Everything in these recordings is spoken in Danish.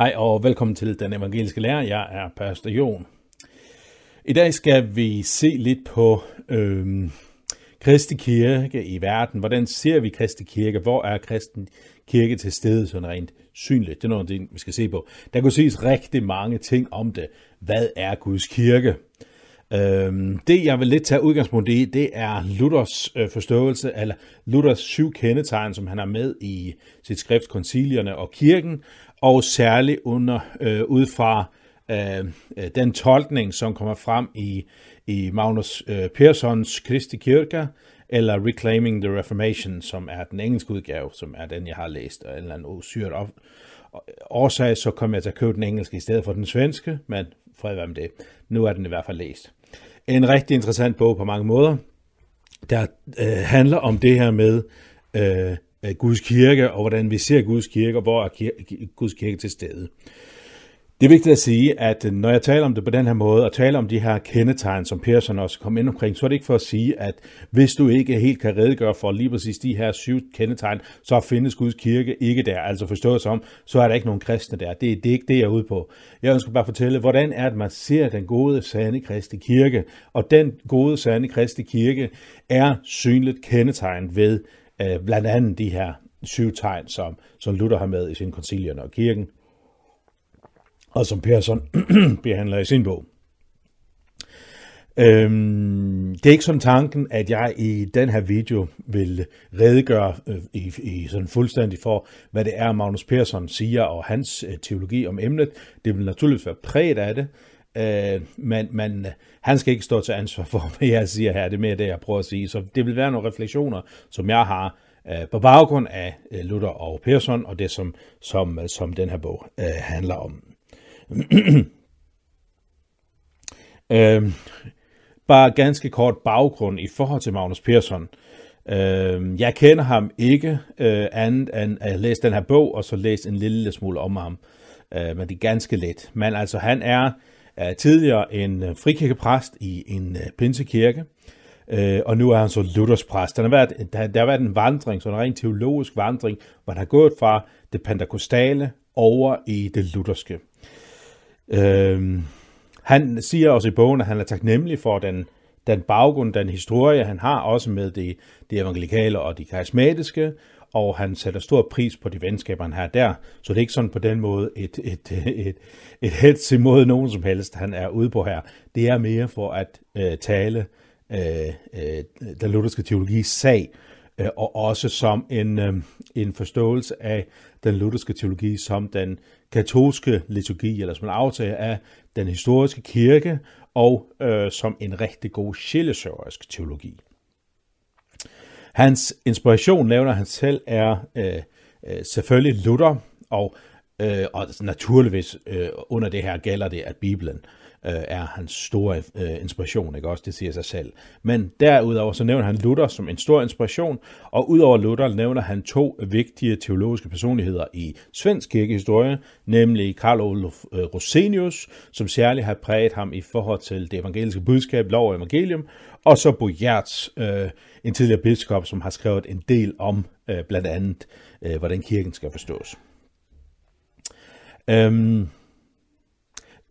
Hej og velkommen til Den Evangeliske Lærer. Jeg er Pastor Jon. I dag skal vi se lidt på øhm, Kristi Kirke i verden. Hvordan ser vi Kristi Kirke? Hvor er Kristi Kirke til stede sådan rent synligt? Det er noget, det, vi skal se på. Der kunne ses rigtig mange ting om det. Hvad er Guds kirke? Øhm, det, jeg vil lidt tage udgangspunkt i, det er Luthers øh, forståelse, eller Luthers syv kendetegn, som han har med i sit skrift Koncilierne og Kirken, og særligt under, øh, ud fra øh, øh, den tolkning, som kommer frem i, i Magnus øh, Perssons Kristi Kirke, eller Reclaiming the Reformation, som er den engelske udgave, som er den, jeg har læst, og en eller anden usyret op. Årsag, så kom jeg til at købe den engelske i stedet for den svenske, men fred være med det. Nu er den i hvert fald læst. En rigtig interessant bog på mange måder, der øh, handler om det her med øh, Guds kirke, og hvordan vi ser Guds kirke, og hvor er kirke, Guds kirke til stede. Det er vigtigt at sige, at når jeg taler om det på den her måde, og taler om de her kendetegn, som Persson også kom ind omkring, så er det ikke for at sige, at hvis du ikke helt kan redegøre for lige præcis de her syv kendetegn, så findes Guds kirke ikke der. Altså forstået som, så er der ikke nogen kristne der. Det, det er ikke det, jeg er ude på. Jeg ønsker bare at fortælle, hvordan er det, man ser den gode, sande kristne kirke. Og den gode, sande kristne kirke er synligt kendetegn ved øh, blandt andet de her syv tegn, som, som Luther har med i sin koncilierne og kirken og som Persson behandler i sin bog. Øhm, det er ikke sådan tanken, at jeg i den her video vil redegøre øh, i, i sådan fuldstændig for, hvad det er, Magnus Persson siger, og hans øh, teologi om emnet. Det vil naturligvis være præget af det, øh, men, men øh, han skal ikke stå til ansvar for, hvad jeg siger her. Det er mere det, jeg prøver at sige. Så det vil være nogle refleksioner, som jeg har øh, på baggrund af øh, Luther og Persson, og det, som, som, øh, som den her bog øh, handler om. øh, bare ganske kort baggrund i forhold til Magnus Persson. Øh, jeg kender ham ikke øh, andet end at have den her bog, og så læste en lille smule om ham. Øh, men det er ganske let. Men altså, han er er tidligere en øh, frikirkepræst i en øh, pinsekirke, øh, og nu er han så Luthers præst. Der har været, der, der har været en vandring, sådan en rent teologisk vandring, hvor han har gået fra det pentakostale over i det lutherske. Øh, han siger også i bogen, at han er taknemmelig for den, den baggrund, den historie, han har, også med det, det evangelikale og de karismatiske, og han sætter stor pris på de venskaber, han har der. Så det er ikke sådan på den måde et, et, et, et, et hets imod nogen som helst, han er ude på her. Det er mere for at øh, tale øh, øh, den lutherske teologis sag, øh, og også som en, øh, en forståelse af den lutherske teologi som den katolske liturgi, eller som en aftale af den historiske kirke, og øh, som en rigtig god sjælesøverisk teologi. Hans inspiration, nævner han selv, er øh, øh, selvfølgelig Luther, og, øh, og naturligvis øh, under det her gælder det, at Bibelen øh, er hans store øh, inspiration, ikke også? Det siger sig selv. Men derudover så nævner han Luther som en stor inspiration, og udover Luther nævner han to vigtige teologiske personligheder i svensk kirkehistorie, nemlig Karl Olof øh, Rosenius, som særligt har præget ham i forhold til det evangeliske budskab, lov og evangelium, og så Bo Hjerts, øh, en tidligere biskop, som har skrevet en del om øh, blandt andet, øh, hvordan kirken skal forstås. Øhm,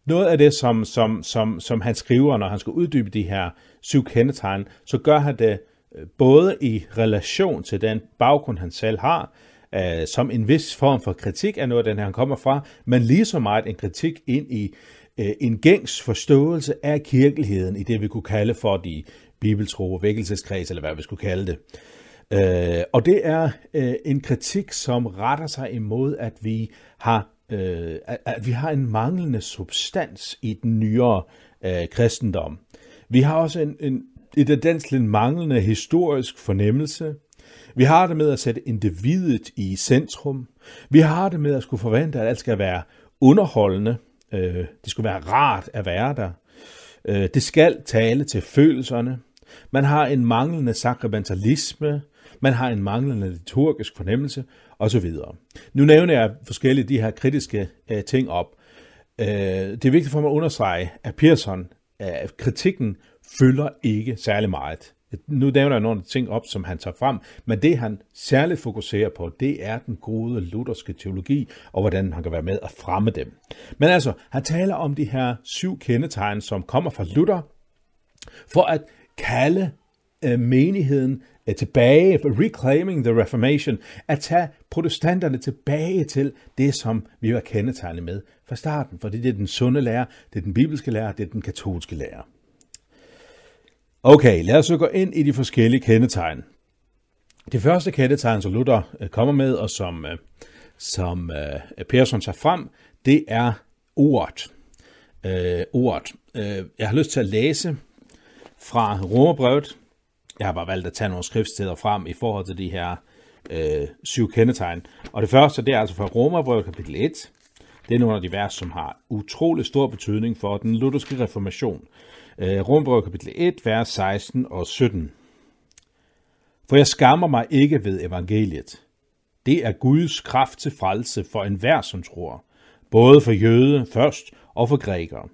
noget af det, som, som, som, som han skriver, når han skal uddybe de her syv kendetegn, så gør han det øh, både i relation til den baggrund, han selv har, øh, som en vis form for kritik af noget af den her, han kommer fra, men lige så meget en kritik ind i øh, Øh, en gængs forståelse af kirkeligheden i det, vi kunne kalde for de bibeltro og vækkelseskreds, eller hvad vi skulle kalde det. Øh, og det er øh, en kritik, som retter sig imod, at vi har øh, at vi har en manglende substans i den nyere øh, kristendom. Vi har også en, en, et af til en manglende historisk fornemmelse. Vi har det med at sætte individet i centrum. Vi har det med at skulle forvente, at alt skal være underholdende. Øh, det skulle være rart at være der. Øh, det skal tale til følelserne. Man har en manglende sakramentalisme. Man har en manglende liturgisk fornemmelse, osv. Nu nævner jeg forskellige de her kritiske øh, ting op. Øh, det er vigtigt for mig at understrege, at Pearson, øh, kritikken følger ikke særlig meget. Nu nævner jeg nogle ting op, som han tager frem, men det han særligt fokuserer på, det er den gode lutherske teologi, og hvordan han kan være med at fremme dem. Men altså, han taler om de her syv kendetegn, som kommer fra Luther, for at kalde øh, menigheden øh, tilbage, reclaiming the Reformation, at tage protestanterne tilbage til det, som vi var kendetegnet med fra starten, for det er den sunde lære, det er den bibelske lære, det er den katolske lære. Okay, lad os så gå ind i de forskellige kendetegn. Det første kendetegn, som Luther øh, kommer med, og som, øh, som uh, Persson tager frem, det er ordet. Uh, ordet. Uh, jeg har lyst til at læse fra Romerbrevet. Jeg har bare valgt at tage nogle skriftsteder frem i forhold til de her uh, syv kendetegn. Og det første, det er altså fra Romerbrevet kapitel 1. Det er de vers, som har utrolig stor betydning for den lutherske reformation. Øh, kapitel 1, vers 16 og 17. For jeg skammer mig ikke ved evangeliet. Det er Guds kraft til frelse for enhver, som tror, både for jøde først og for grækere.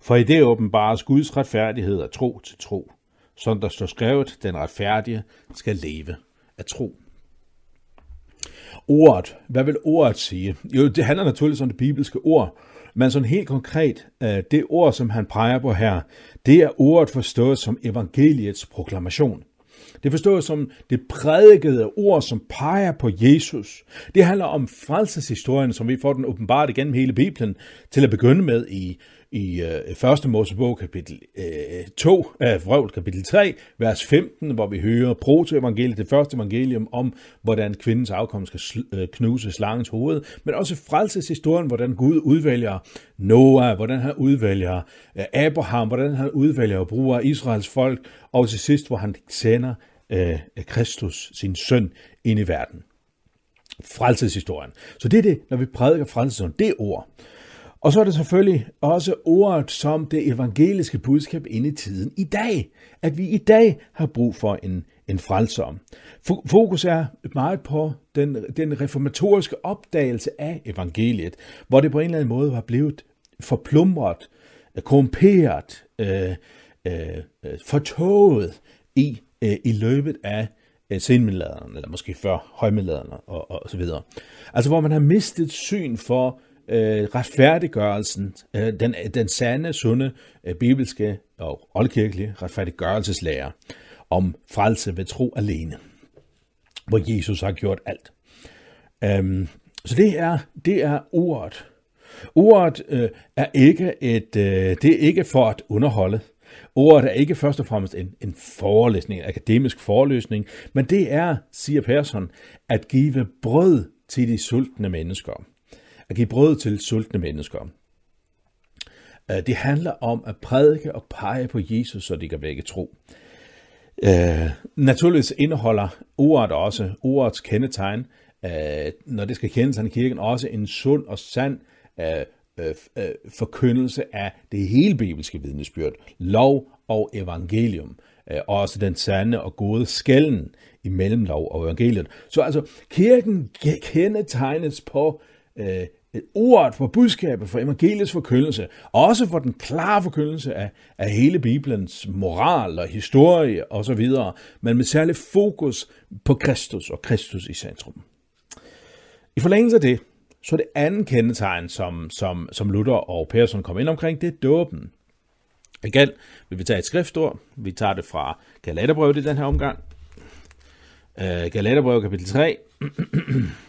For i det åbenbares Guds retfærdighed af tro til tro. Som der står skrevet, den retfærdige skal leve af tro. Ordet, hvad vil ordet sige? Jo, det handler naturligvis om det bibelske ord, men sådan helt konkret, øh, det ord, som han peger på her, det er ordet forstået som evangeliets proklamation. Det forstås som det prædikede ord, som peger på Jesus. Det handler om frelseshistorien, som vi får den åbenbart igennem hele Bibelen, til at begynde med i i øh, første Mosebog kapitel øh, 2, øh, vrøvl, kapitel 3, vers 15, hvor vi hører protoevangeliet, det første evangelium om, hvordan kvindens afkom skal sl- øh, knuse slangens hoved, men også frelseshistorien, hvordan Gud udvælger Noah, hvordan han udvælger øh, Abraham, hvordan han udvælger og bruger Israels folk, og til sidst, hvor han sender øh, Kristus, sin søn, ind i verden. Frelseshistorien. Så det er det, når vi prædiker frelseshistorien, det ord. Og så er det selvfølgelig også ordet som det evangeliske budskab inde i tiden i dag. At vi i dag har brug for en, en frelser. Fokus er meget på den, den reformatoriske opdagelse af evangeliet, hvor det på en eller anden måde var blevet forplumret, øh, korrumperet, øh, øh, øh fortoget i, øh, i løbet af øh, senmiddelalderen, eller måske før højmiddelalderen og, og så videre. Altså hvor man har mistet syn for øh, retfærdiggørelsen, øh, den, den sande, sunde, øh, bibelske og oldkirkelige retfærdiggørelseslære om frelse ved tro alene, hvor Jesus har gjort alt. Øhm, så det er, det er ordet. Ordet øh, er ikke et, øh, det er ikke for at underholde. Ordet er ikke først og fremmest en, en forelæsning, en akademisk forelæsning, men det er, siger Persson, at give brød til de sultne mennesker at give brød til sultne mennesker. Øh, det handler om at prædike og pege på Jesus, så de kan vække tro. Uh, naturligvis indeholder ordet også, ordets kendetegn, uh, når det skal kendes i kirken, også en sund og sand uh, forkyndelse af det hele bibelske vidnesbyrd, lov og evangelium, uh, også den sande og gode skælden imellem lov og evangeliet. Så altså, kirken kendetegnes på et ordet for budskabet, for evangeliets forkyndelse, og også for den klare forkyndelse af, af hele Bibelens moral og historie osv., men med særlig fokus på Kristus og Kristus i centrum. I forlængelse af det, så er det andet kendetegn, som, som, som Luther og Persson kom ind omkring, det er dåben. Igen vil vi tage et skriftord. Vi tager det fra Galaterbrevet i den her omgang. Øh, Galaterbrevet kapitel 3.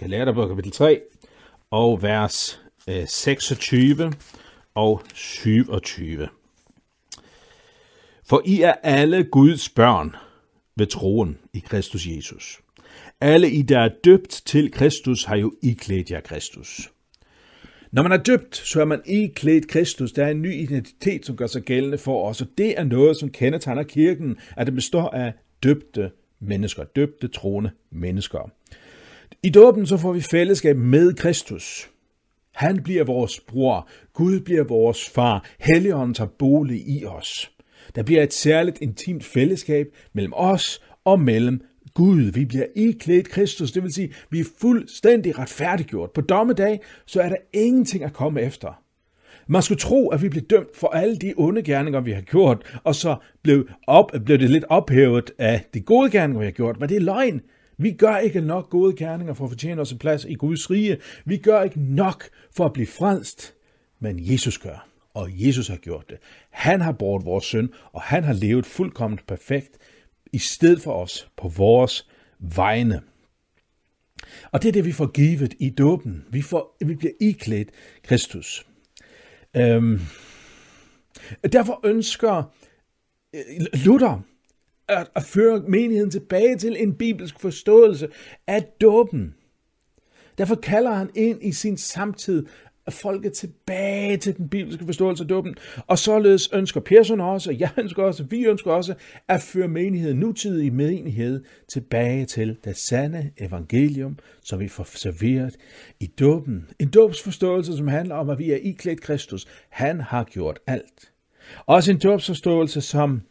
Galaterbrevet kapitel 3 og vers øh, 26 og 27. For I er alle Guds børn ved troen i Kristus Jesus. Alle I, der er døbt til Kristus, har jo iklædt jer Kristus. Når man er døbt, så er man iklædt Kristus. Der er en ny identitet, som gør sig gældende for os, og det er noget, som kendetegner kirken, at det består af døbte mennesker, døbte troende mennesker. I dåben så får vi fællesskab med Kristus. Han bliver vores bror. Gud bliver vores far. Helligånden tager bolig i os. Der bliver et særligt intimt fællesskab mellem os og mellem Gud, vi bliver iklædt Kristus, det vil sige, vi er fuldstændig retfærdiggjort. På dommedag, så er der ingenting at komme efter. Man skulle tro, at vi blev dømt for alle de onde gerninger, vi har gjort, og så blev, op, blev det lidt ophævet af de gode gerninger, vi har gjort. Men det er løgn. Vi gør ikke nok gode kerninger for at fortjene os en plads i Guds rige. Vi gør ikke nok for at blive frelst. Men Jesus gør, og Jesus har gjort det. Han har båret vores synd, og han har levet fuldkommen perfekt i stedet for os på vores vegne. Og det er det, vi får givet i dåben. Vi, får, vi bliver iklædt Kristus. Øhm, derfor ønsker øh, Luther at, at føre menigheden tilbage til en bibelsk forståelse af dåben. Derfor kalder han ind i sin samtid folket tilbage til den bibelske forståelse af dåben. Og således ønsker Persson også, jeg ønsker også, vi ønsker også, at føre menigheden, nutidig menighed, tilbage til det sande evangelium, som vi får serveret i dåben. En dåbsforståelse, som handler om, at vi er iklædt Kristus. Han har gjort alt. Også en dåbsforståelse, som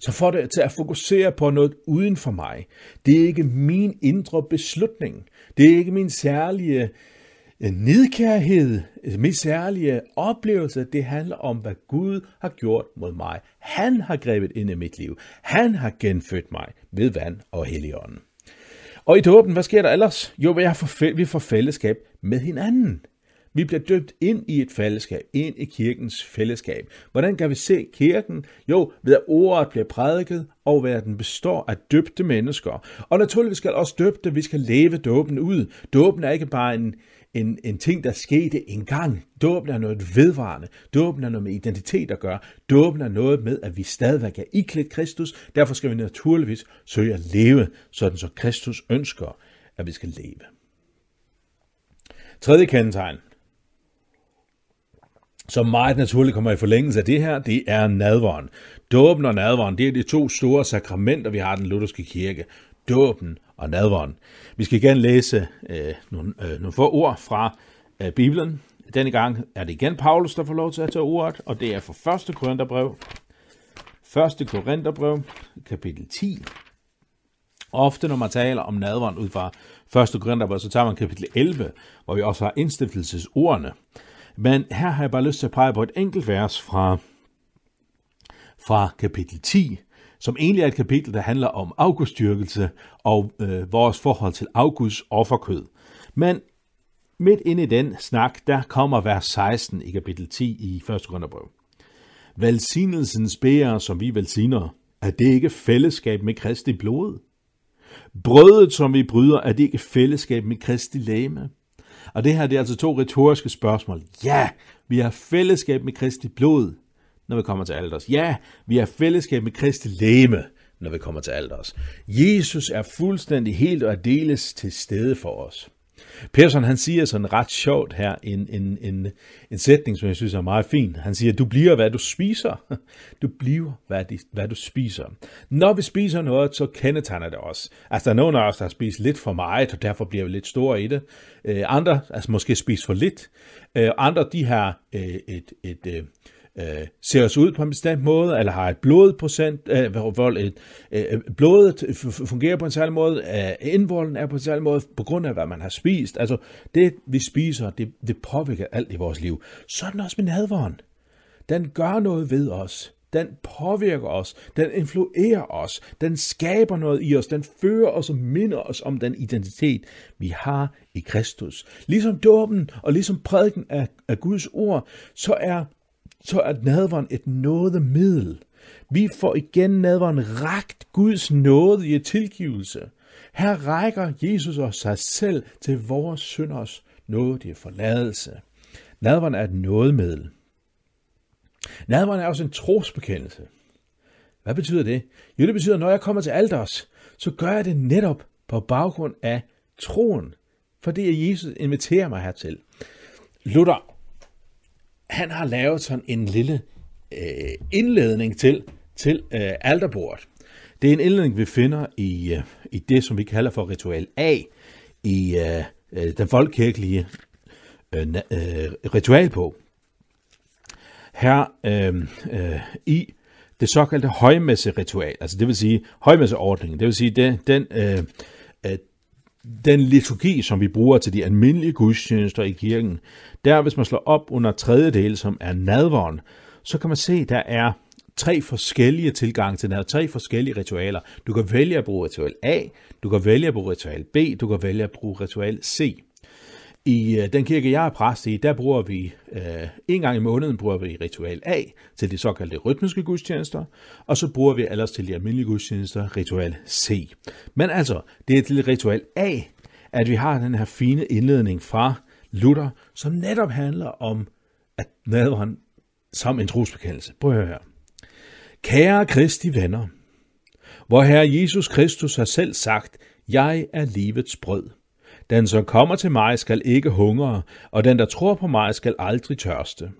så får det til at fokusere på noget uden for mig. Det er ikke min indre beslutning. Det er ikke min særlige øh, nedkærhed, altså min særlige oplevelse, det handler om, hvad Gud har gjort mod mig. Han har grebet ind i mit liv. Han har genfødt mig ved vand og helligånden. Og i dåben, hvad sker der ellers? Jo, vi får fællesskab med hinanden. Vi bliver døbt ind i et fællesskab, ind i kirkens fællesskab. Hvordan kan vi se kirken? Jo, ved at ordet bliver prædiket, og ved at den består af døbte mennesker. Og naturligvis skal også døbte, vi skal leve dåben ud. Dåben er ikke bare en, en, en ting, der skete engang. Dåben er noget vedvarende. Dåben er noget med identitet at gøre. Dåben er noget med, at vi stadigvæk er iklædt Kristus. Derfor skal vi naturligvis søge at leve, sådan så Kristus ønsker, at vi skal leve. Tredje kendetegn, som meget naturligt kommer i forlængelse af det her, det er nadvåren. Dåben og nadvåren, det er de to store sakramenter, vi har i den lutherske kirke. Dåben og nadvåren. Vi skal igen læse øh, nogle, øh, nogle få ord fra øh, Bibelen. Denne gang er det igen Paulus, der får lov til at tage ordet, og det er fra 1. Korintherbrev. 1. Korintherbrev, kapitel 10. Ofte når man taler om nadvåren ud fra 1. Korintherbrev, så tager man kapitel 11, hvor vi også har indstiftelsesordene. Men her har jeg bare lyst til at pege på et enkelt vers fra, fra kapitel 10, som egentlig er et kapitel, der handler om afgudstyrkelse og øh, vores forhold til afguds offerkød. Men midt inde i den snak, der kommer vers 16 i kapitel 10 i 1. Korintherbrev. Velsignelsens bærer, som vi velsigner, er det ikke fællesskab med Kristi blod? Brødet, som vi bryder, er det ikke fællesskab med Kristi læme? Og det her det er altså to retoriske spørgsmål. Ja, vi har fællesskab med Kristi blod, når vi kommer til alders. Ja, vi har fællesskab med Kristi læme, når vi kommer til alders. Jesus er fuldstændig helt og deles til stede for os. Persson han siger sådan ret sjovt her en, en, en, en sætning, som jeg synes er meget fin. Han siger, du bliver, hvad du spiser. Du bliver, hvad, de, hvad du spiser. Når vi spiser noget, så kendetegner det os. Altså, der er nogen af os, der har spist lidt for meget, og derfor bliver vi lidt store i det. Øh, andre, altså måske spist for lidt. Øh, andre, de har øh, et, et, et øh, ser os ud på en bestemt måde, eller har et blodprocent, øh, vold, et, øh, øh blodet fungerer på en særlig måde, øh, indvolden er på en særlig måde, på grund af, hvad man har spist. Altså, det vi spiser, det, det påvirker alt i vores liv. Sådan også med nadvåren. Den gør noget ved os. Den påvirker os, den influerer os, den skaber noget i os, den fører os og minder os om den identitet, vi har i Kristus. Ligesom dåben og ligesom prædiken af, af Guds ord, så er så er nadveren et nådemiddel. Vi får igen nadveren ragt Guds nåde i tilgivelse. Her rækker Jesus os sig selv til vores synders nådige forladelse. Nadveren er et nådemiddel. Nadveren er også en trosbekendelse. Hvad betyder det? Jo, det betyder, at når jeg kommer til alders, så gør jeg det netop på baggrund af troen, fordi Jesus inviterer mig hertil. Luther han har lavet sådan en lille øh, indledning til, til øh, alterbordet. Det er en indledning, vi finder i, øh, i det, som vi kalder for ritual A, i øh, øh den folkekirkelige øh, øh, ritualbog. Her øh, øh, i det såkaldte højmesseritual, altså det vil sige højmesseordningen, det vil sige det, den, øh, den liturgi, som vi bruger til de almindelige gudstjenester i kirken, der hvis man slår op under tredje del, som er nadvåren, så kan man se, der er tre forskellige tilgange til den her, tre forskellige ritualer. Du kan vælge at bruge ritual A, du kan vælge at bruge ritual B, du kan vælge at bruge ritual C. I øh, den kirke, jeg er præst i, der bruger vi øh, en gang i måneden bruger vi ritual A til de såkaldte rytmiske gudstjenester, og så bruger vi ellers til de almindelige gudstjenester ritual C. Men altså, det er til ritual A, at vi har den her fine indledning fra Luther, som netop handler om at nadveren som en trosbekendelse. Prøv at høre her. Kære Kristi venner, hvor Herre Jesus Kristus har selv sagt, jeg er livets brød. Den, som kommer til mig, skal ikke hungre, og den, der tror på mig, skal aldrig tørste.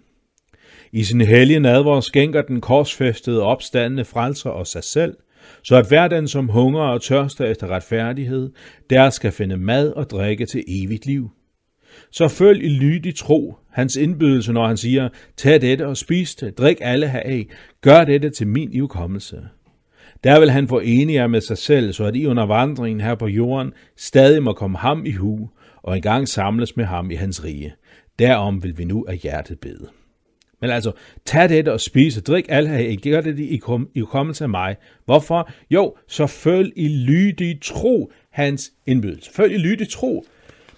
I sin hellige nadvor skænker den korsfæstede opstandende frelser og sig selv, så at hver den, som hungrer og tørster efter retfærdighed, der skal finde mad og drikke til evigt liv. Så følg i lydig tro hans indbydelse, når han siger, tag dette og spis det, drik alle heraf, gør dette til min ivkommelse. Der vil han få enige med sig selv, så at I under vandringen her på jorden stadig må komme ham i hu, og engang samles med ham i hans rige. Derom vil vi nu af hjertet bede. Men altså, tag dette og spis og drik alt her, gør det i, kom, i kommelse af mig. Hvorfor? Jo, så følg i lydig tro hans indbydelse. Følg i lydig tro.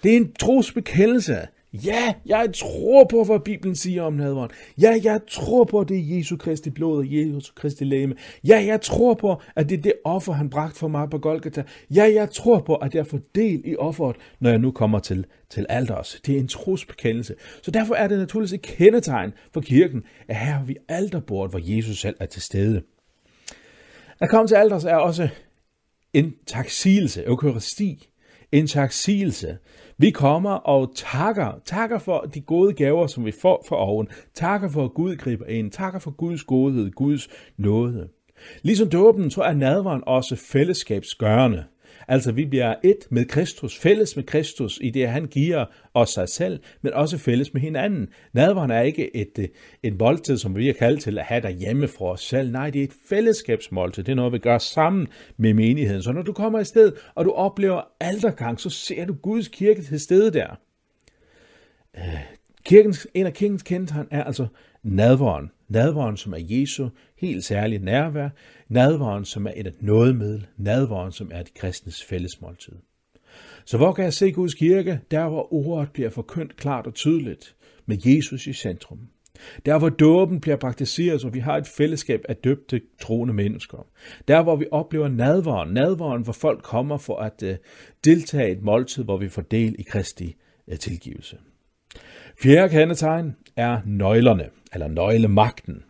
Det er en trosbekendelse. Ja, jeg tror på, hvad Bibelen siger om nadveren. Ja, jeg tror på, at det er Jesu Kristi blod og Jesu Kristi læme. Ja, jeg tror på, at det er det offer, han bragt for mig på Golgata. Ja, jeg tror på, at jeg får del i offeret, når jeg nu kommer til, til alders. Det er en trosbekendelse. Så derfor er det naturligvis et kendetegn for kirken, at her har vi alterbordet, hvor Jesus selv er til stede. At komme til alders er også en taksigelse, eukaristi, en taksigelse. Vi kommer og takker, takker for de gode gaver, som vi får for oven, takker for, at Gud griber ind, takker for Guds godhed, Guds nåde. Ligesom dåben, så er nadveren også fællesskabsgørende. Altså vi bliver et med Kristus, fælles med Kristus i det, han giver os sig selv, men også fælles med hinanden. Nadveren er ikke et, øh, en et måltid, som vi er kaldt til at have derhjemme for os selv. Nej, det er et fællesskabsmåltid. Det er noget, vi gør sammen med menigheden. Så når du kommer i sted, og du oplever aldergang, så ser du Guds kirke til stede der. Øh, Kirkens, en af kirkens kendetegn er altså nadveren. Nadveren, som er Jesu helt særlige nærvær. Nadveren, som er et nådemiddel. Nadveren, som er et kristnes fællesmåltid. Så hvor kan jeg se Guds kirke? Der, hvor ordet bliver forkyndt klart og tydeligt, med Jesus i centrum. Der, hvor dåben bliver praktiseret, så vi har et fællesskab af døbte troende mennesker. Der, hvor vi oplever nadveren, nadveren, hvor folk kommer for at uh, deltage i et måltid, hvor vi får del i Kristi uh, tilgivelse. Fjerde kendetegn er nøglerne, eller nøglemagten.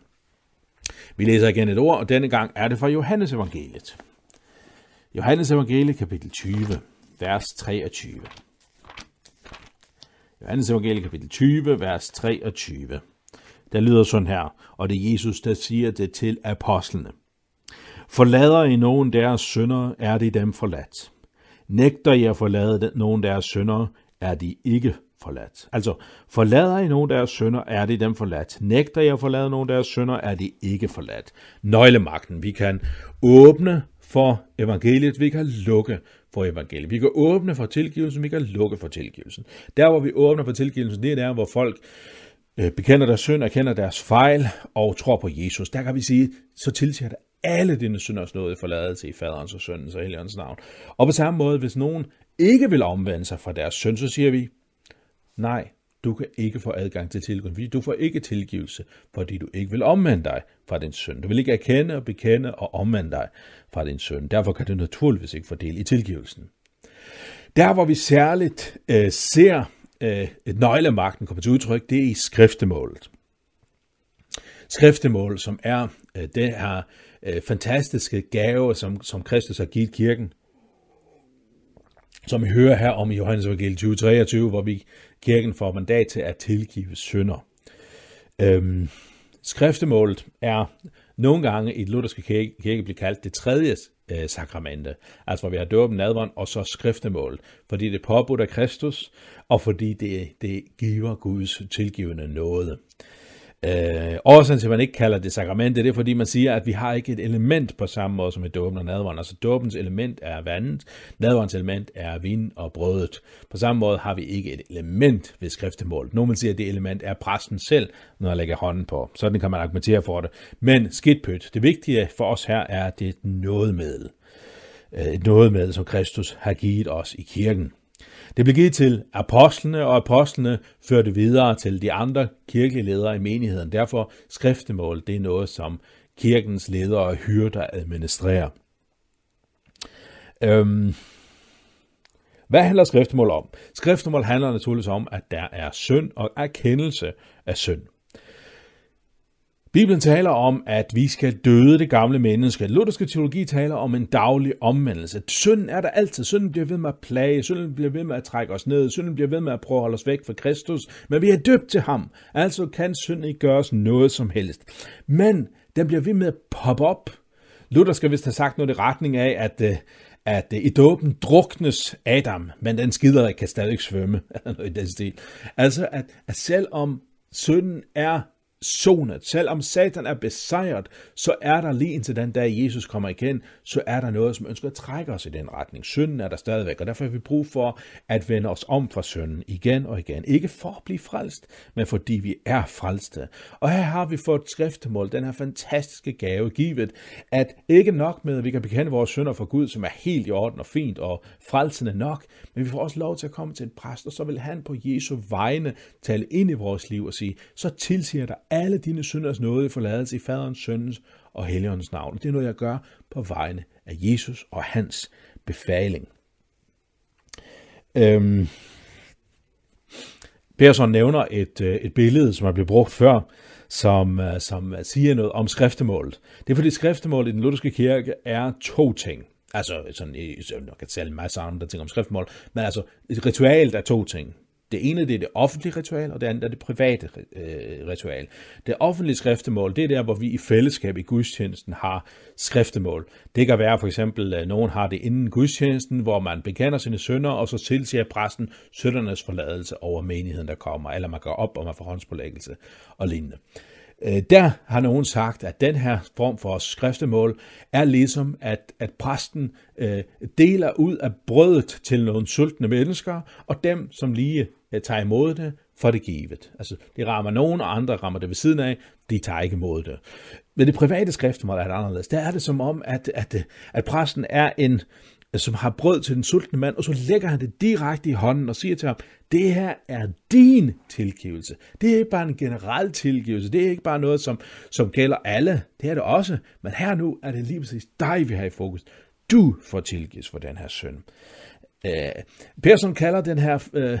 Vi læser igen et ord, og denne gang er det fra Johannes evangeliet. Johannes evangeliet kapitel 20, vers 23. Johannes evangeliet kapitel 20, vers 23. Der lyder sådan her, og det er Jesus, der siger det til apostlene. Forlader I nogen deres sønder, er de dem forladt. Nægter I at forlade nogen deres sønder, er de ikke forladt. Altså, forlader I nogen deres sønder, er de dem forladt. Nægter I at forlade nogen deres sønder, er de ikke forladt. Nøglemagten. Vi kan åbne for evangeliet, vi kan lukke for evangeliet. Vi kan åbne for tilgivelsen, vi kan lukke for tilgivelsen. Der, hvor vi åbner for tilgivelsen, det er der, hvor folk øh, bekender deres synd, erkender deres fejl og tror på Jesus. Der kan vi sige, så tilsiger det alle dine synders nåde forladelse i faderens og søndens og heligåndens navn. Og på samme måde, hvis nogen ikke vil omvende sig fra deres synd, så siger vi, Nej, du kan ikke få adgang til tilgivelse. Du får ikke tilgivelse, fordi du ikke vil omvende dig fra din søn. Du vil ikke erkende og bekende og omvende dig fra din søn. Derfor kan du naturligvis ikke få del i tilgivelsen. Der, hvor vi særligt øh, ser øh, nøglemagten komme til udtryk, det er i skriftemålet. Skriftemål, som er øh, det her øh, fantastiske gave, som, som Kristus har givet kirken, som vi hører her om i Johannes Evangeliet 2023, hvor vi kirken får mandat til at tilgive synder. Øhm, skriftemålet er nogle gange i den lutherske kirke, kirke bliver kaldt det tredje øh, sakramente, altså hvor vi har dåben, nadveren og så skriftemålet, fordi det påbudt af Kristus, og fordi det, det giver Guds tilgivende nåde. Øh, årsagen til, at man ikke kalder det sakramente, det er fordi, man siger, at vi har ikke et element på samme måde som i dåben og nadveren. Altså dåbens element er vandet, nadverens element er vin og brødet. På samme måde har vi ikke et element ved skriftemålet. Nogle siger, at det element er præsten selv, når han lægger hånden på. Sådan kan man argumentere for det. Men skidtpyt. Det vigtige for os her er, at det er et nådemiddel. Øh, et nådemiddel, som Kristus har givet os i kirken. Det blev givet til apostlene, og apostlene førte videre til de andre kirkelige ledere i menigheden. Derfor skriftemål, det er noget, som kirkens ledere og hyrder administrerer. Øhm, hvad handler skriftemål om? Skriftemål handler naturligvis om, at der er synd og erkendelse af synd. Bibelen taler om, at vi skal døde det gamle menneske. Lutherske teologi taler om en daglig omvendelse. Synden er der altid. Synden bliver ved med at plage. Synden bliver ved med at trække os ned. Synden bliver ved med at prøve at holde os væk fra Kristus. Men vi er døbt til ham. Altså kan synden ikke gøre os noget som helst. Men den bliver ved med at poppe op. Luther skal vist have sagt noget i retning af, at, øh, at øh, i dåben druknes Adam, men den skider kan stadig svømme. noget i den stil. Altså, at, at selvom synden er sonet. Selvom Satan er besejret, så er der lige indtil den dag, Jesus kommer igen, så er der noget, som ønsker at trække os i den retning. Synden er der stadigvæk, og derfor har vi brug for at vende os om fra synden igen og igen. Ikke for at blive frelst, men fordi vi er frelste. Og her har vi fået skriftemål, den her fantastiske gave givet, at ikke nok med, at vi kan bekende vores synder for Gud, som er helt i orden og fint og frelsende nok, men vi får også lov til at komme til en præst, og så vil han på Jesu vegne tale ind i vores liv og sige, så tilsiger der alle dine synders nåde forladelse i faderens, søndens og helligåndens navn. Det er noget, jeg gør på vegne af Jesus og hans befaling. Øhm, Persson nævner et, øh, et billede, som er blevet brugt før, som, øh, som siger noget om skriftemålet. Det er fordi skriftemålet i den lutherske kirke er to ting. Altså, sådan, jeg kan tale en masse andre ting om skriftemål, men altså, ritualet er to ting. Det ene det er det offentlige ritual, og det andet er det private øh, ritual. Det offentlige skriftemål, det er der, hvor vi i fællesskab i gudstjenesten har skriftemål. Det kan være for eksempel, at nogen har det inden gudstjenesten, hvor man bekender sine sønder, og så tilsiger præsten søndernes forladelse over menigheden, der kommer, eller man går op, og man får håndspålæggelse og lignende. Øh, der har nogen sagt, at den her form for skriftemål er ligesom, at, at præsten øh, deler ud af brødet til nogle sultne mennesker, og dem, som lige Øh, tager imod det, for det givet. Altså, det rammer nogen, og andre rammer det ved siden af, de tager ikke imod det. Men det private skriftemål er det anderledes. Der er det som om, at, at, øh, at præsten er en, som har brød til den sultne mand, og så lægger han det direkte i hånden og siger til ham, det her er din tilgivelse. Det er ikke bare en generel tilgivelse. Det er ikke bare noget, som, som gælder alle. Det er det også. Men her nu er det lige præcis dig, vi har i fokus. Du får tilgives for den her synd. Uh, Persson kalder den her, uh,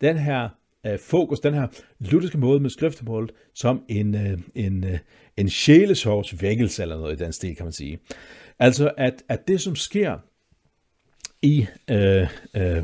den her uh, fokus, den her lutherske måde med skriftemålet, som en, uh, en, uh, en sjælesorgs vækkelse, eller noget i den stil, kan man sige. Altså, at, at det, som sker i, øh, øh,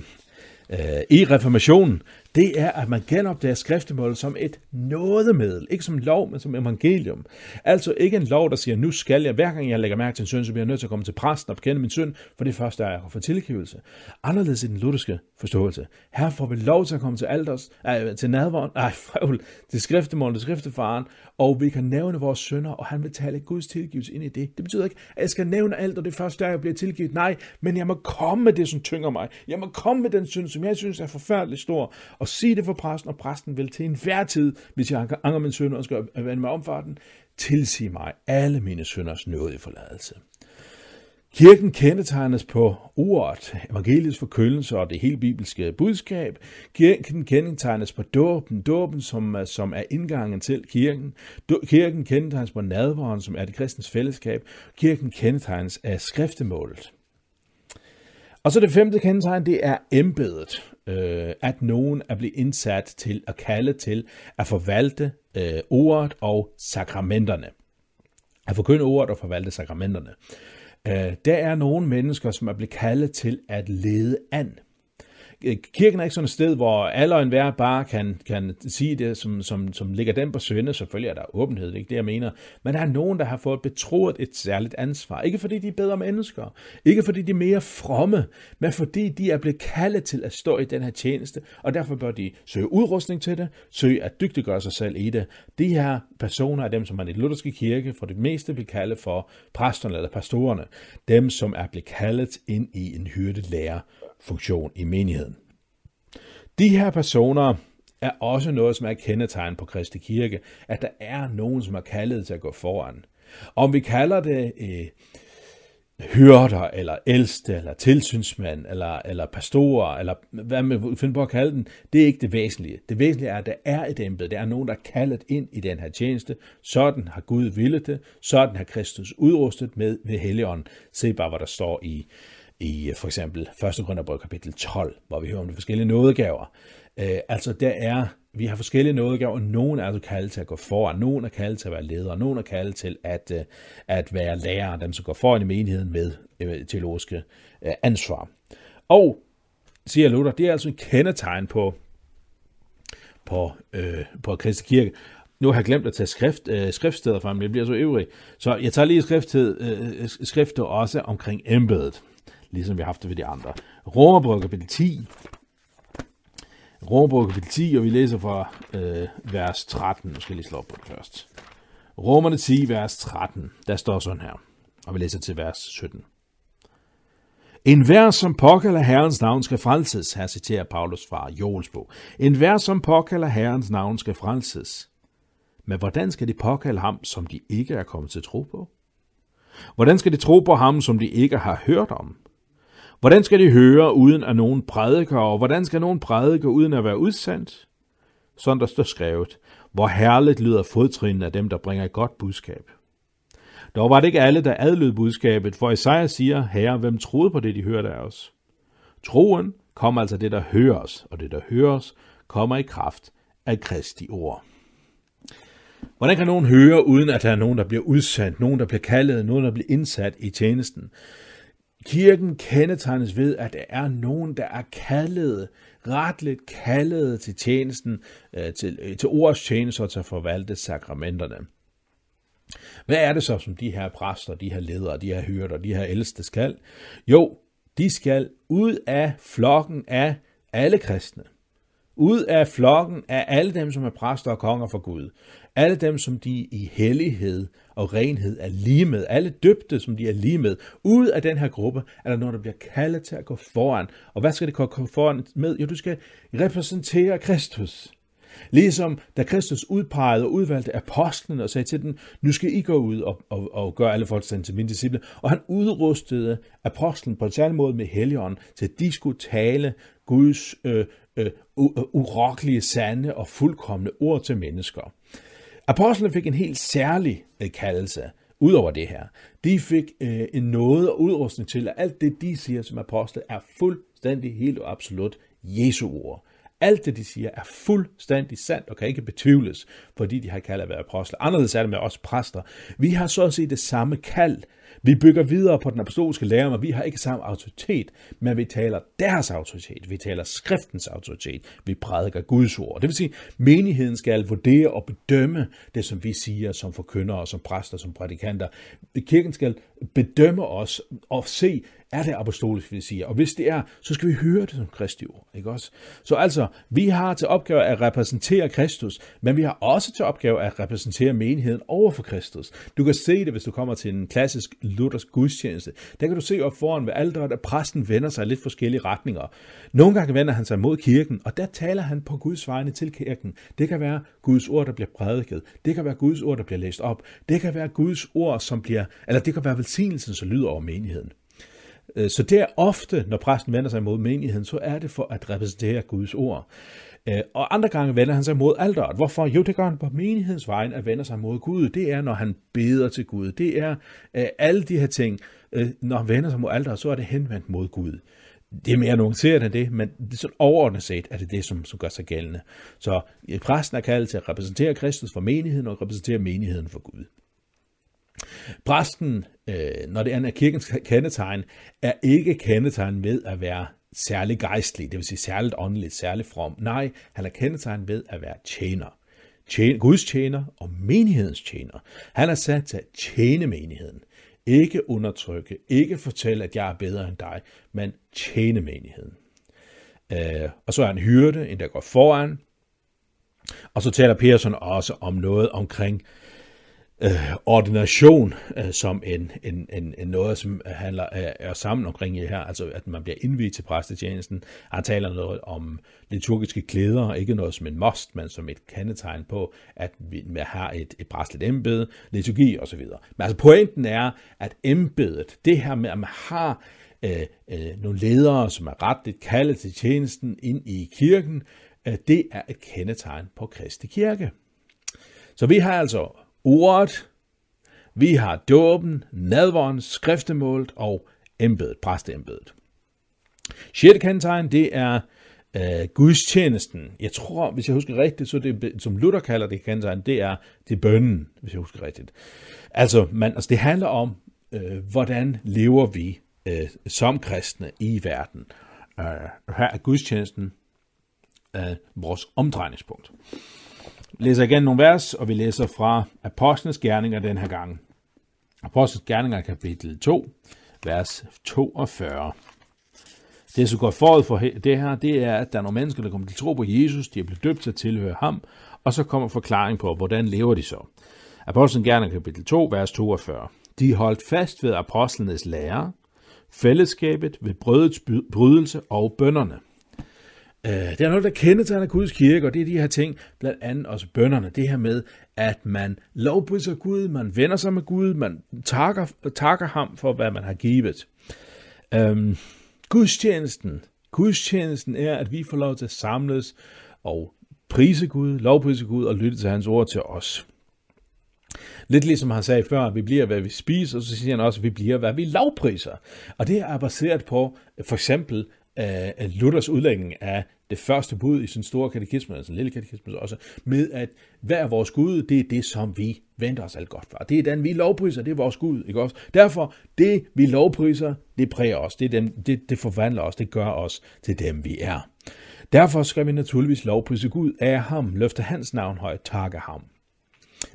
øh, i reformationen, det er, at man genopdager skriftemålet som et nådemiddel. Ikke som lov, men som evangelium. Altså ikke en lov, der siger, nu skal jeg, hver gang jeg lægger mærke til en synd, så bliver jeg nødt til at komme til præsten og bekende min synd, for det første er, at jeg får tilgivelse. Anderledes i den lutherske forståelse. Her får vi lov til at komme til alders, øh, til nadvånd, nej, frøvl, til skriftemålet, til skriftefaren, og vi kan nævne vores synder, og han vil tale Guds tilgivelse ind i det. Det betyder ikke, at jeg skal nævne alt, og det første er, at jeg bliver tilgivet. Nej, men jeg må komme med det, som tynger mig. Jeg må komme med den synd, som jeg synes er forfærdelig stor, og sige det for præsten, og præsten vil til enhver tid, hvis jeg anker min synder og skal vende mig omfarten, tilsige mig alle mine synders nåde forladelse. Kirken kendetegnes på ordet, evangeliets forkyndelse og det hele bibelske budskab. Kirken kendetegnes på dåben, dåben som, som er indgangen til kirken. Kirken kendetegnes på nadveren, som er det kristens fællesskab. Kirken kendetegnes af skriftemålet. Og så det femte kendetegn, det er embedet. Øh, at nogen er blevet indsat til at kalde til at forvalte øh, ordet og sakramenterne. At forkynde ordet og forvalte sakramenterne. Øh, der er nogle mennesker, som er blevet kaldet til at lede an. Øh, kirken er ikke sådan et sted, hvor alle og enhver bare kan, kan sige det, som, som, som ligger dem på sønde. Selvfølgelig er der åbenhed, det er ikke det, jeg mener. Men der er nogen, der har fået betroet et særligt ansvar. Ikke fordi de er bedre mennesker. Ikke fordi de er mere fromme. Men fordi de er blevet kaldet til at stå i den her tjeneste. Og derfor bør de søge udrustning til det. Søge at dygtiggøre sig selv i det. De her personer er dem, som man i den lutherske kirke for det meste vil kalde for præsterne eller pastorerne. Dem, som er blevet kaldet ind i en hyrdelærer funktion i menigheden. De her personer er også noget, som er kendetegn på Kristi Kirke, at der er nogen, som er kaldet til at gå foran. Om vi kalder det øh, hyrder, eller ældste, eller tilsynsmand, eller, eller pastorer, eller hvad man finder på at kalde den, det er ikke det væsentlige. Det væsentlige er, at der er et embede. Der er nogen, der er kaldet ind i den her tjeneste. Sådan har Gud villet det. Sådan har Kristus udrustet med ved Helligånden. Se bare, hvad der står i i øh, for eksempel 1. Korintherbrev kapitel 12, hvor vi hører om de forskellige nådegaver. Øh, altså der er, vi har forskellige nådegaver, nogen er altså kaldet til at gå foran, nogen er kaldet til at være ledere, nogen er kaldet til at, øh, at være lærer, dem som går foran i menigheden med øh, teologiske øh, ansvar. Og, siger Luther, det er altså en kendetegn på, på, øh, på Kristi Kirke. Nu har jeg glemt at tage skrift, øh, skriftsteder frem, jeg bliver så øvrig. Så jeg tager lige skriftet, øh, øh, skrifter også omkring embedet ligesom vi har haft det ved de andre. Romerbrevet kapitel 10. Romerbrevet kapitel 10, og vi læser fra øh, vers 13. Nu skal jeg lige slå op på det først. Romerne 10, vers 13. Der står sådan her, og vi læser til vers 17. En vær, som påkalder Herrens navn, skal frelses. Her citerer Paulus fra Joels bog. En vær, som påkalder Herrens navn, skal frelses. Men hvordan skal de påkalde ham, som de ikke er kommet til tro på? Hvordan skal de tro på ham, som de ikke har hørt om? Hvordan skal de høre uden at nogen prædiker, og hvordan skal nogen prædike uden at være udsendt? Sådan der står skrevet, hvor herligt lyder fodtrinene af dem, der bringer et godt budskab. Dog var det ikke alle, der adlød budskabet, for Isaiah siger, herre, hvem troede på det, de hørte af os? Troen kommer altså det, der høres, og det, der høres, kommer i kraft af Kristi ord. Hvordan kan nogen høre, uden at der er nogen, der bliver udsendt, nogen, der bliver kaldet, nogen, der bliver indsat i tjenesten? Kirken kendetegnes ved, at der er nogen, der er kaldet, retligt kaldet til tjenesten, øh, til, øh, til ordets tjeneste og til at forvalte sakramenterne. Hvad er det så, som de her præster, de her ledere, de her hyrder, de her ældste skal? Jo, de skal ud af flokken af alle kristne. Ud af flokken af alle dem, som er præster og konger for Gud. Alle dem, som de i hellighed og renhed er lige med. Alle døbte, som de er lige med. Ud af den her gruppe er der nogen, der bliver kaldet til at gå foran. Og hvad skal det gå foran med? Jo, du skal repræsentere Kristus. Ligesom da Kristus udpegede og udvalgte apostlene og sagde til dem, nu skal I gå ud og, og, og gøre alle folk til mine disciple. Og han udrustede apostlen på en særlig måde med helligånden, til at de skulle tale Guds øh, øh, øh urokkelige, sande og fuldkommende ord til mennesker. Apostlene fik en helt særlig øh, kaldelse ud over det her. De fik øh, en noget og udrustning til, at alt det, de siger som apostle, er fuldstændig helt og absolut Jesu ord. Alt det, de siger, er fuldstændig sandt og kan ikke betvivles, fordi de har kaldt at være apostle. Anderledes er det med os præster. Vi har så at sige det samme kald, vi bygger videre på den apostolske lære, men vi har ikke samme autoritet, men vi taler deres autoritet. Vi taler skriftens autoritet. Vi prædiker Guds ord. Det vil sige, menigheden skal vurdere og bedømme det, som vi siger som forkyndere, som præster, som prædikanter. Kirken skal bedømme os og se, er det apostolisk, vi siger. Og hvis det er, så skal vi høre det som Kristi ord. Ikke også? Så altså, vi har til opgave at repræsentere Kristus, men vi har også til opgave at repræsentere menigheden over for Kristus. Du kan se det, hvis du kommer til en klassisk luthersk gudstjeneste. Der kan du se op foran ved alderet, at præsten vender sig i lidt forskellige retninger. Nogle gange vender han sig mod kirken, og der taler han på Guds vegne til kirken. Det kan være Guds ord, der bliver prædiket. Det kan være Guds ord, der bliver læst op. Det kan være Guds ord, som bliver, eller det kan være velsignelsen, så lyder over menigheden. Øh, så det er ofte, når præsten vender sig mod menigheden, så er det for at repræsentere Guds ord. Øh, og andre gange vender han sig mod alderet. Hvorfor? Jo, det gør han på menighedens vejen at vende sig mod Gud. Det er, når han beder til Gud. Det er øh, alle de her ting. Når han vender sig mod alderet, så er det henvendt mod Gud. Det er mere nuanceret end det, men det er sådan overordnet set er det det, som, som gør sig gældende. Så præsten er kaldet til at repræsentere Kristus for menigheden og repræsentere menigheden for Gud. Præsten, øh, når det er kirkens kendetegn, er ikke kendetegn ved at være særlig gejstlig, det vil sige særligt åndeligt, særligt from. Nej, han er kendetegn ved at være tjener. Tjen, Guds tjener og menighedens tjener. Han er sat til at tjene menigheden. Ikke undertrykke, ikke fortælle, at jeg er bedre end dig, men tjene menigheden. Øh, og så er han hyrde, en der går foran. Og så taler Persson også om noget omkring øh, Øh, ordination øh, som en, en, en, en noget, som handler, er, er sammen omkring det her, altså at man bliver indviet til præstetjenesten. Han taler noget om liturgiske klæder, ikke noget som en must, men som et kendetegn på, at vi har et, et præstligt embede, liturgi osv. Men altså pointen er, at embedet, det her med, at man har øh, øh, nogle ledere, som er retligt kaldet til tjenesten ind i kirken, øh, det er et kendetegn på Kristi kirke. Så vi har altså ordet, vi har dåben, nadvåren, skriftemålet og embedet, præstembedet. Sjette kendetegn, det er øh, gudstjenesten. Jeg tror, hvis jeg husker rigtigt, så det, som Luther kalder det kendetegn, det er det bønnen, hvis jeg husker rigtigt. Altså, man, altså det handler om, øh, hvordan lever vi øh, som kristne i verden. Øh, her er gudstjenesten øh, vores omdrejningspunkt læser igen nogle vers, og vi læser fra Apostlenes Gerninger den her gang. Apostlenes Gerninger kapitel 2, vers 42. Det, som går forud for det her, det er, at der er nogle mennesker, der kommer til tro på Jesus, de er blevet døbt til at tilhøre ham, og så kommer forklaring på, hvordan lever de så. Apostlenes Gerninger kapitel 2, vers 42. De holdt fast ved apostlenes lære, fællesskabet ved brødets brydelse og bønderne. Øh, det er noget, der kendetegner Guds kirke, og det er de her ting, blandt andet også bønderne. Det her med, at man lovpriser Gud, man vender sig med Gud, man takker, takker ham for, hvad man har givet. Øhm, gudstjenesten. Gudstjenesten er, at vi får lov til at samles og prise Gud, lovprise Gud og lytte til hans ord til os. Lidt ligesom han sagde før, at vi bliver, hvad vi spiser, og så siger han også, at vi bliver, hvad vi lovpriser. Og det er baseret på for eksempel øh, Luthers udlægning af det første bud i sin store katekisme, altså lille katekisme også, med at hvad er vores Gud, det er det, som vi venter os alt godt for. Det er den, vi lovpriser, det er vores Gud. Ikke også? Derfor, det vi lovpriser, det præger os, det, er dem, det, det forvandler os, det gør os til dem, vi er. Derfor skal vi naturligvis lovprise Gud af ham, løfte hans navn højt, takke ham.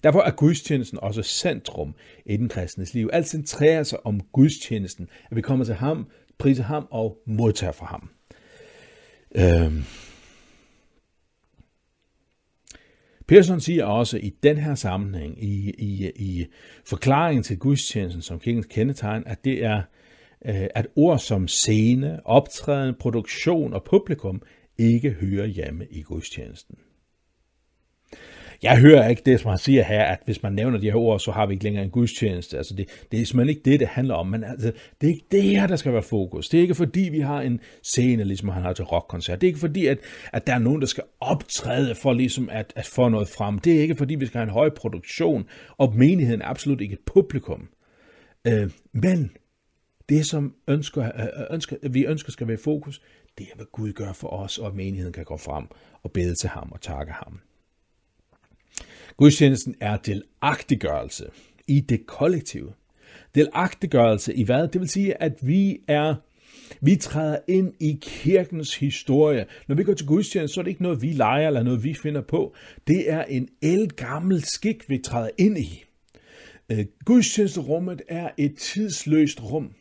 Derfor er gudstjenesten også centrum i den kristnes liv. Alt centrerer sig om gudstjenesten, at vi kommer til ham prise ham og modtage fra ham. Øhm. Pearson siger også i den her sammenhæng, i, i, i forklaringen til gudstjenesten som kirkens kendetegn, at det er, øh, at ord som scene, optræden, produktion og publikum ikke hører hjemme i gudstjenesten. Jeg hører ikke det, som han siger her, at hvis man nævner de her ord, så har vi ikke længere en gudstjeneste. Altså det, det er simpelthen ikke det, det handler om. Men altså, det er ikke det her, der skal være fokus. Det er ikke fordi, vi har en scene, ligesom han har til rockkoncert. Det er ikke fordi, at, at der er nogen, der skal optræde for ligesom at, at få noget frem. Det er ikke fordi, vi skal have en høj produktion, og menigheden er absolut ikke et publikum. Øh, men det, som ønsker, øh, øh ønsker, vi ønsker skal være fokus, det er, hvad Gud gør for os, og at menigheden kan gå frem og bede til ham og takke ham. Gudstjenesten er delagtiggørelse i det kollektive. Delagtiggørelse i hvad? Det vil sige, at vi er vi træder ind i kirkens historie. Når vi går til gudstjeneste, så er det ikke noget, vi leger eller noget, vi finder på. Det er en gammel skik, vi træder ind i. Øh, gudstjenesterummet er et tidsløst rum.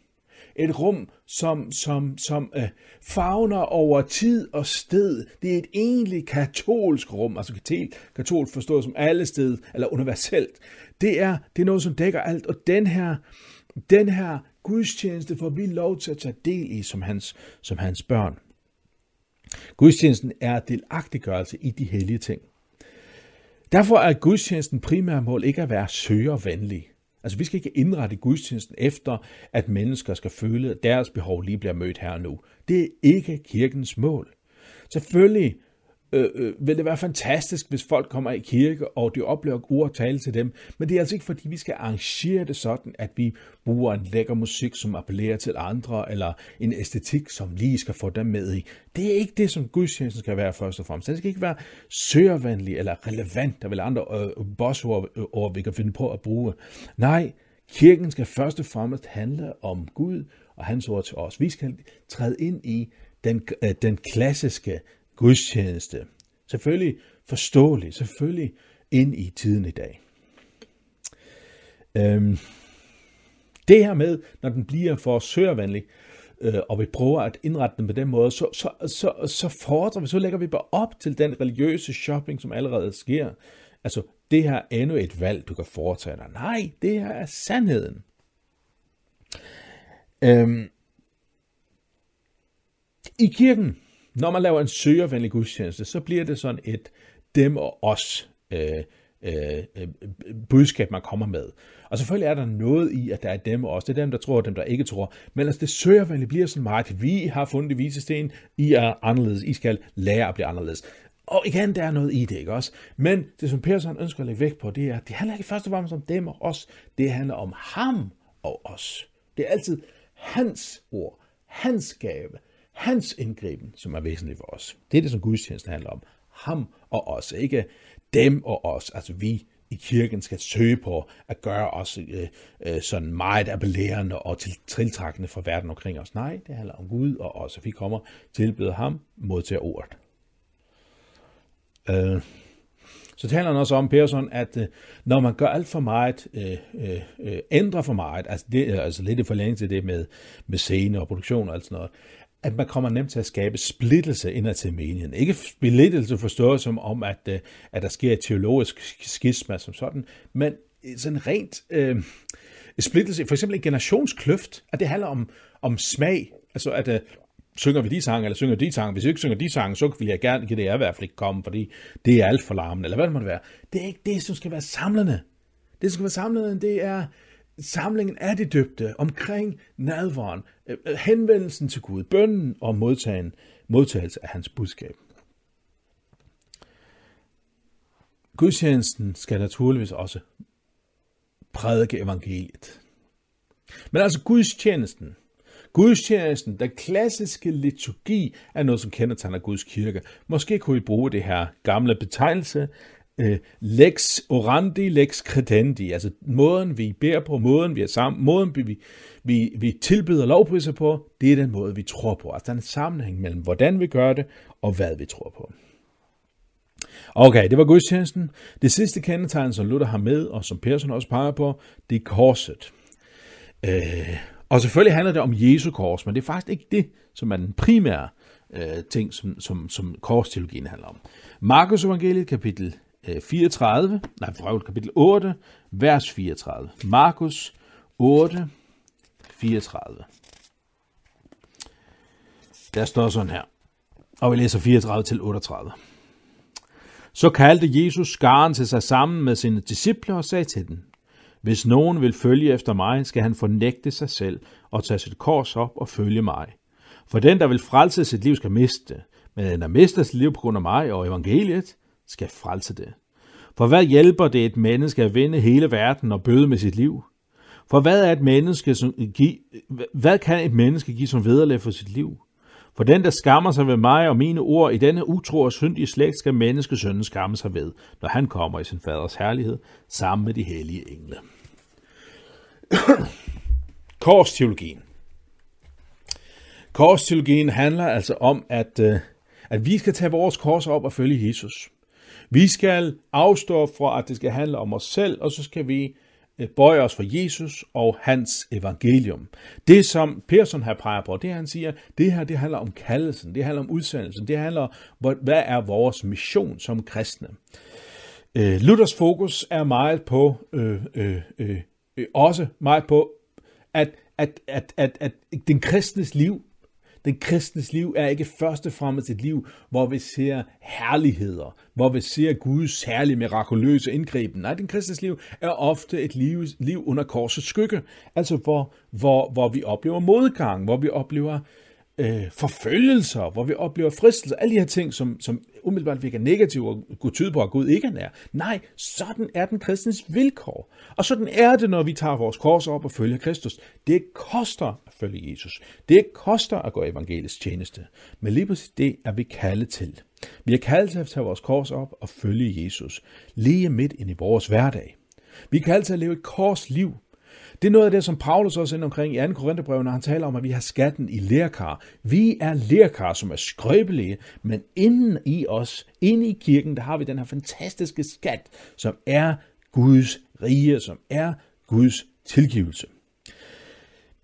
Et rum, som, som, som øh, fagner over tid og sted. Det er et egentlig katolsk rum, altså katolsk forstået som alle sted, eller universelt. Det er, det er noget, som dækker alt, og den her, den her gudstjeneste får vi lov til at tage del i som hans, som hans børn. Gudstjenesten er delagtiggørelse i de hellige ting. Derfor er gudstjenesten primære mål ikke at være søgervenlig. Altså vi skal ikke indrette gudstjenesten efter, at mennesker skal føle, at deres behov lige bliver mødt her og nu. Det er ikke kirkens mål. Selvfølgelig øh, øh, vil det være fantastisk, hvis folk kommer i kirke, og de oplever ord tale til dem. Men det er altså ikke, fordi vi skal arrangere det sådan, at vi bruger en lækker musik, som appellerer til andre, eller en æstetik, som lige skal få dem med i. Det er ikke det, som gudstjenesten skal være først og fremmest. Den skal ikke være søgervenlig eller relevant, der vil andre øh, bossord, øh, vi kan finde på at bruge. Nej, Kirken skal først og fremmest handle om Gud og hans ord til os. Vi skal træde ind i den, øh, den klassiske gudstjeneste. Selvfølgelig forståelig, selvfølgelig ind i tiden i dag. Øhm, det her med, når den bliver for søgervenlig, øh, og vi prøver at indrette den på den måde, så, så, så, så fordrer vi, så lægger vi bare op til den religiøse shopping, som allerede sker. Altså, det her er endnu et valg, du kan foretage dig. Nej, det her er sandheden. Øhm, I kirken, når man laver en søgervenlig gudstjeneste, så bliver det sådan et dem og os øh, øh, øh, budskab, man kommer med. Og selvfølgelig er der noget i, at der er dem og os. Det er dem, der tror, og dem, der ikke tror. Men altså, det søgervenlige bliver sådan meget, vi har fundet det visesten, I er anderledes, I skal lære at blive anderledes. Og igen, der er noget i det, ikke også? Men det, som Persson ønsker at lægge vægt på, det er, det handler ikke først og fremmest om dem og os. Det handler om ham og os. Det er altid hans ord, hans gave, hans indgriben, som er væsentligt for os. Det er det, som gudstjenesten handler om. Ham og os, ikke dem og os, altså vi i kirken skal søge på at gøre os øh, øh, sådan meget appellerende og til, tiltrækkende for verden omkring os. Nej, det handler om Gud og os, at vi kommer tilbede ham, modtager ordet. Øh, så taler han også om, Persson, at øh, når man gør alt for meget, øh, øh, øh ændrer for meget, altså, det, altså lidt i forlængelse af det med, med scene og produktion og alt sådan noget, at man kommer nemt til at skabe splittelse indad til menigheden. Ikke splittelse forstået som om, at, øh, at der sker et teologisk skisma som sådan, men sådan rent øh, splittelse, for eksempel en generationskløft, at det handler om, om smag, altså at øh, synger vi de sange, eller synger de sange, hvis vi ikke synger de sange, så vil jeg gerne, kan det jeg i hvert fald ikke komme, fordi det er alt for larmende, eller hvad det måtte det være. Det er ikke det, som skal være samlende. Det, som skal være samlende, det er samlingen af de døbte omkring nadvaren, øh, øh, henvendelsen til Gud, bønnen og modtagen, modtagelse af hans budskab. Gudstjenesten skal naturligvis også prædike evangeliet. Men altså gudstjenesten, gudstjenesten, den klassiske liturgi, er noget, som kendetegner Guds kirke. Måske kunne I bruge det her gamle betegnelse øh, lex orandi, lex credendi, altså måden vi beder på, måden vi er sammen, måden vi, vi, vi tilbyder lovpriser på, det er den måde vi tror på. Altså der er en sammenhæng mellem hvordan vi gør det og hvad vi tror på. Okay, det var gudstjenesten. Det sidste kendetegn, som Luther har med, og som Persson også peger på, det er korset. Øh, og selvfølgelig handler det om Jesu kors, men det er faktisk ikke det, som er den primære øh, ting, som, som, som korsteologien handler om. Markus evangeliet, kapitel Øh, 34, nej, fra kapitel 8, vers 34. Markus 8, 34. Der står sådan her, og vi læser 34 til 38. Så kaldte Jesus skaren til sig sammen med sine disciple og sagde til dem, Hvis nogen vil følge efter mig, skal han fornægte sig selv og tage sit kors op og følge mig. For den, der vil frelse sit liv, skal miste det. Men den, der mister sit liv på grund af mig og evangeliet, skal frelse det. For hvad hjælper det et menneske at vinde hele verden og bøde med sit liv? For hvad er et menneske, som give, hvad kan et menneske give som vederlag for sit liv? For den, der skammer sig ved mig og mine ord i denne utro og syndige slægt, skal menneskesønnen skamme sig ved, når han kommer i sin faders herlighed, sammen med de hellige engle. Korsteologien. Korsteologien handler altså om, at, øh, at vi skal tage vores kors op og følge Jesus. Vi skal afstå fra, at det skal handle om os selv, og så skal vi eh, bøje os for Jesus og hans evangelium. Det, som Persson her peger på, det er, han siger, det her det handler om kaldelsen, det handler om udsendelsen, det handler om, hvad er vores mission som kristne. Øh, Luthers fokus er meget på, øh, øh, øh, også meget på, at, at, at, at, at den kristnes liv den kristnes liv er ikke først og fremmest et liv, hvor vi ser herligheder, hvor vi ser Guds særlige mirakuløse indgreb. Nej, den kristnes liv er ofte et liv, liv under korsets skygge, altså hvor, hvor, hvor vi oplever modgang, hvor vi oplever øh, forfølgelser, hvor vi oplever fristelser, alle de her ting, som, som umiddelbart virker negative og kunne tyde på, at Gud ikke er nær. Nej, sådan er den kristens vilkår. Og sådan er det, når vi tager vores kors op og følger Kristus. Det koster følge Jesus. Det koster at gå evangelisk tjeneste. Men lige præcis det er vi kaldet til. Vi er kaldet til at tage vores kors op og følge Jesus. Lige midt ind i vores hverdag. Vi er kaldet til at leve et korsliv. Det er noget af det, som Paulus også ind omkring i 2. Korintherbrev, når han taler om, at vi har skatten i lærkar. Vi er lærkar, som er skrøbelige, men inden i os, inde i kirken, der har vi den her fantastiske skat, som er Guds rige, som er Guds tilgivelse.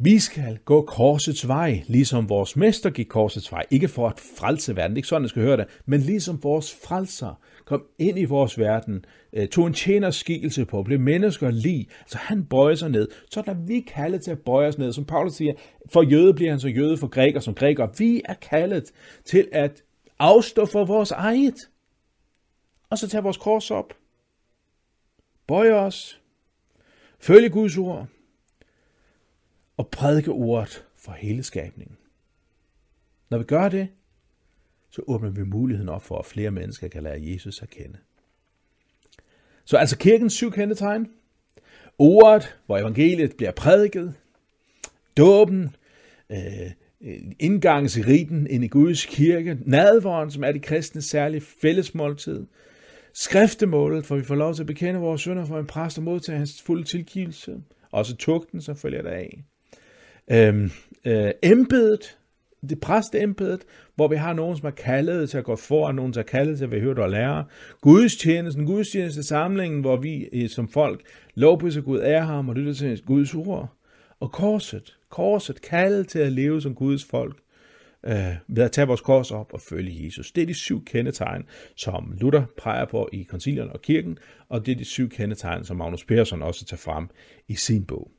Vi skal gå korsets vej, ligesom vores mester gik korsets vej. Ikke for at frelse verden, ikke sådan, jeg skal høre det, men ligesom vores frelser kom ind i vores verden, øh, tog en tjeners skikkelse på, blev mennesker lige, så han bøjer sig ned. Så er vi kaldet til at bøje os ned. Som Paulus siger, for jøde bliver han så jøde, for græker som græker. Vi er kaldet til at afstå for vores eget, og så tage vores kors op. Bøje os, følge Guds ord, og prædike ordet for hele skabningen. Når vi gør det, så åbner vi muligheden op for, at flere mennesker kan lære Jesus at kende. Så altså kirkens syv kendetegn. Ordet, hvor evangeliet bliver prædiket. Dåben, øh, indgangsriten ind i Guds kirke. Nadvåren, som er de kristne særlige fællesmåltid. Skriftemålet, hvor vi får lov til at bekende vores sønder for en præst og modtage hans fulde tilgivelse. Også tugten, som følger deraf. Øhm, øh, embedet, det præstembedet, hvor vi har nogen, som er kaldet til at gå foran, nogen, som er kaldet til at være hørt og lære. Gudstjenesten, gudstjeneste samlingen, hvor vi øh, som folk lovpriser Gud er ham og lytter til Guds ord. Og korset, korset kaldet til at leve som Guds folk, øh, ved at tage vores kors op og følge Jesus. Det er de syv kendetegn, som Luther peger på i koncilierne og kirken, og det er de syv kendetegn, som Magnus Persson også tager frem i sin bog.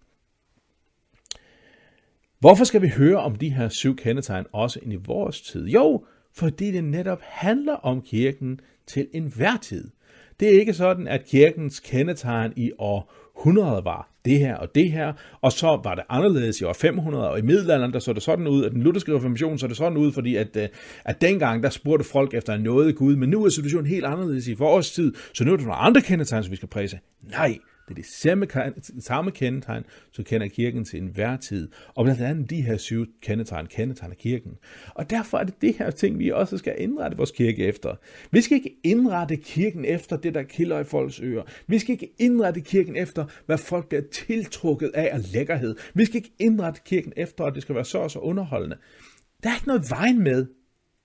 Hvorfor skal vi høre om de her syv kendetegn også ind i vores tid? Jo, fordi det netop handler om kirken til enhver tid. Det er ikke sådan, at kirkens kendetegn i år 100 var det her og det her, og så var det anderledes i år 500, og i middelalderen, der så det sådan ud, at den lutherske reformation så det sådan ud, fordi at, øh, at dengang, der spurgte folk efter noget Gud, men nu er situationen helt anderledes i vores tid, så nu er der nogle andre kendetegn, som vi skal præse. Nej, det er det samme, samme kendetegn, så kender kirken til enhver tid. Og blandt andet de her syv kendetegn, kendetegner kirken. Og derfor er det det her ting, vi også skal indrette vores kirke efter. Vi skal ikke indrette kirken efter det, der kilder i folks ører. Vi skal ikke indrette kirken efter, hvad folk bliver tiltrukket af af lækkerhed. Vi skal ikke indrette kirken efter, at det skal være så og så underholdende. Der er ikke noget vejen med,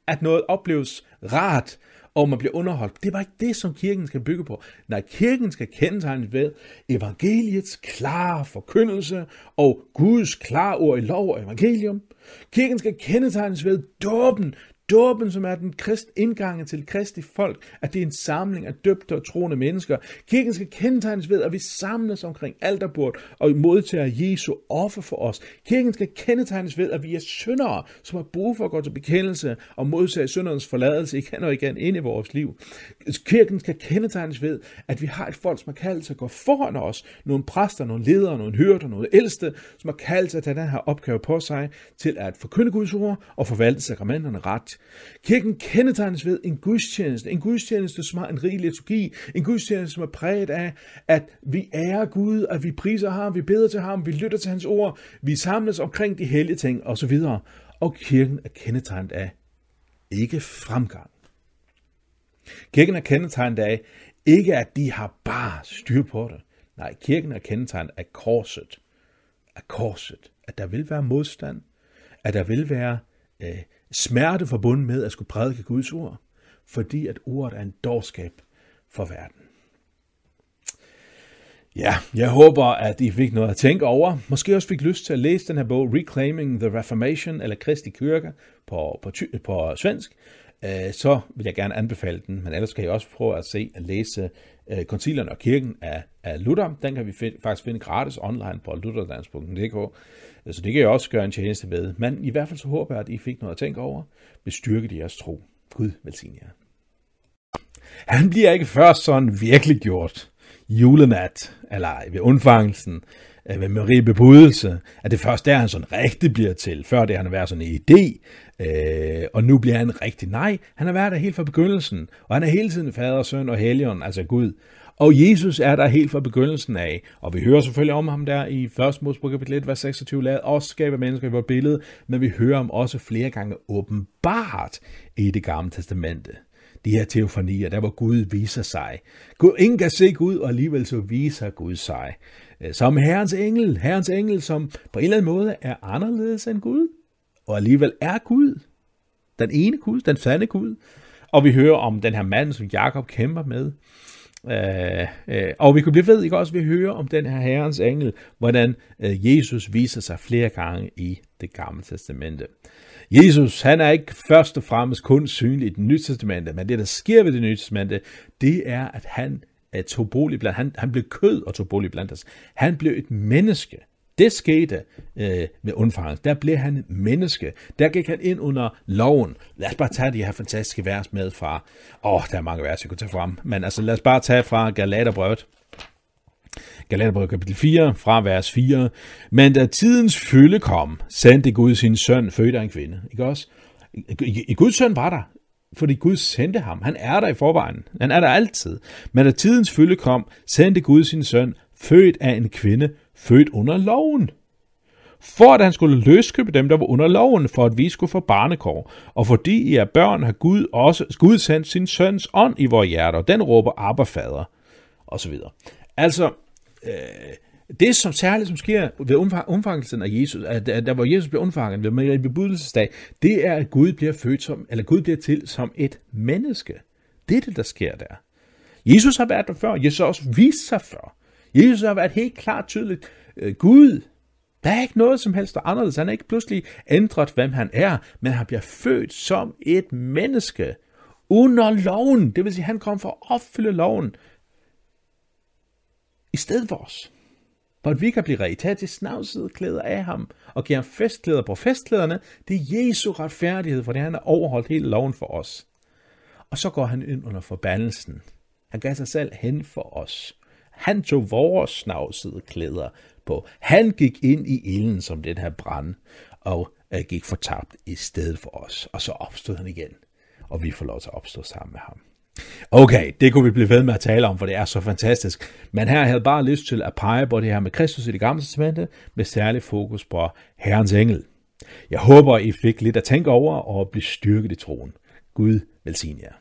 at noget opleves rart, og man bliver underholdt. Det var ikke det, som kirken skal bygge på. Nej, kirken skal kendetegnes ved evangeliets klare forkyndelse og Guds klare ord i lov og evangelium. Kirken skal kendetegnes ved dåben, Dåben, som er den krist, indgangen til kristi folk, at det er en samling af døbte og troende mennesker. Kirken skal kendetegnes ved, at vi samles omkring alterbord og modtager Jesu offer for os. Kirken skal kendetegnes ved, at vi er syndere, som har brug for at gå til bekendelse og modtage syndernes forladelse igen og igen ind i vores liv. Kirken skal kendetegnes ved, at vi har et folk, som har kaldt til at gå foran os. Nogle præster, nogle ledere, nogle hyrder, nogle ældste, som har kaldt til at tage den her opgave på sig til at forkynde Guds ord og forvalte sakramenterne ret Kirken kendetegnes ved en gudstjeneste, en gudstjeneste, som har en rig liturgi, en gudstjeneste, som er præget af, at vi ærer Gud, at vi priser ham, vi beder til ham, vi lytter til hans ord, vi samles omkring de hellige ting osv. Og kirken er kendetegnet af ikke fremgang. Kirken er kendetegnet af ikke, at de har bare styr på det. Nej, kirken er kendetegnet af korset. Af korset. At der vil være modstand. At der vil være øh, smerte forbundet med at skulle prædike Guds ord, fordi at ordet er en dårskab for verden. Ja, jeg håber, at I fik noget at tænke over. Måske også fik lyst til at læse den her bog, Reclaiming the Reformation, eller Kristi Kirke på, på, på svensk. Øh, så vil jeg gerne anbefale den, men ellers kan I også prøve at se at læse øh, Koncilerne Koncilierne og Kirken af, af Luther. Den kan vi find, faktisk finde gratis online på lutherdans.dk. Så det kan jeg også gøre en tjeneste med. Men i hvert fald så håber jeg, at I fik noget at tænke over. Bestyrket i jeres tro. Gud velsigne jer. Han bliver ikke først sådan virkelig gjort julenat, eller ved undfangelsen, øh, ved Marie bebudelse, at det først der, han sådan rigtig bliver til. Før det, han har været sådan en idé, øh, og nu bliver han rigtig nej. Han har været der helt fra begyndelsen, og han er hele tiden fader, søn og helgen, altså Gud. Og Jesus er der helt fra begyndelsen af, og vi hører selvfølgelig om ham der i 1. Mosebog kapitel 1, vers 26, lad os skabe mennesker i vores billede, men vi hører om også flere gange åbenbart i det gamle testamente. De her teofanier, der hvor Gud viser sig. Gud, ingen kan se Gud, og alligevel så viser Gud sig. Øh, som Herrens engel. Herrens engel, som på en eller anden måde er anderledes end Gud, og alligevel er Gud. Den ene Gud, den sande Gud. Og vi hører om den her mand, som Jakob kæmper med. Øh, øh, og vi kunne blive ved, ikke også, vi hører om den her herrens engel, hvordan øh, Jesus viser sig flere gange i det gamle testamente. Jesus, han er ikke først og fremmest kun synlig i det nye testamente, men det, der sker ved det nye testamente, det er, at han er tog bolig blandt, han, han blev kød og tog bolig blandt os. Han blev et menneske. Det skete øh, med undfangelsen. Der blev han menneske. Der gik han ind under loven. Lad os bare tage de her fantastiske vers med fra... Åh, oh, der er mange vers, jeg kunne tage frem. Men altså, lad os bare tage fra Galaterbrevet. Galaterbrevet kapitel 4, fra vers 4. Men da tidens fylde kom, sendte Gud sin søn, født af en kvinde. Ikke også? I Guds søn var der, fordi Gud sendte ham. Han er der i forvejen. Han er der altid. Men da tidens fylde kom, sendte Gud sin søn, født af en kvinde, født under loven. For at han skulle løskøbe dem, der var under loven, for at vi skulle få barnekår. Og fordi I er børn, har Gud også Gud sendt sin søns ånd i vores hjerter, den råber Abba fader, og så videre. Altså, øh, det som særligt som sker ved umfangelsen af Jesus, at der hvor Jesus bliver undfanget ved bebudelsesdag, det er, at Gud bliver født som, eller Gud bliver til som et menneske. Det er det, der sker der. Jesus har været der før. Jesus har også vist sig før. Jesus har været helt klart tydeligt. Øh, Gud, der er ikke noget som helst anderledes. Han er ikke pludselig ændret, hvem han er, men han bliver født som et menneske under loven. Det vil sige, at han kom for at opfylde loven i stedet for os. For at vi kan blive rigtig til snavsede klæder af ham og give ham festklæder på festklæderne, det er Jesu retfærdighed, for det han har overholdt hele loven for os. Og så går han ind under forbandelsen. Han gav sig selv hen for os. Han tog vores snavsede klæder på. Han gik ind i ilden som den her brand, og øh, gik fortabt i stedet for os. Og så opstod han igen, og vi får lov til at opstå sammen med ham. Okay, det kunne vi blive ved med at tale om, for det er så fantastisk. Men her havde bare lyst til at pege på det her med Kristus i det gamle testamente, med særlig fokus på Herrens engel. Jeg håber, I fik lidt at tænke over og blive styrket i troen. Gud velsigne jer.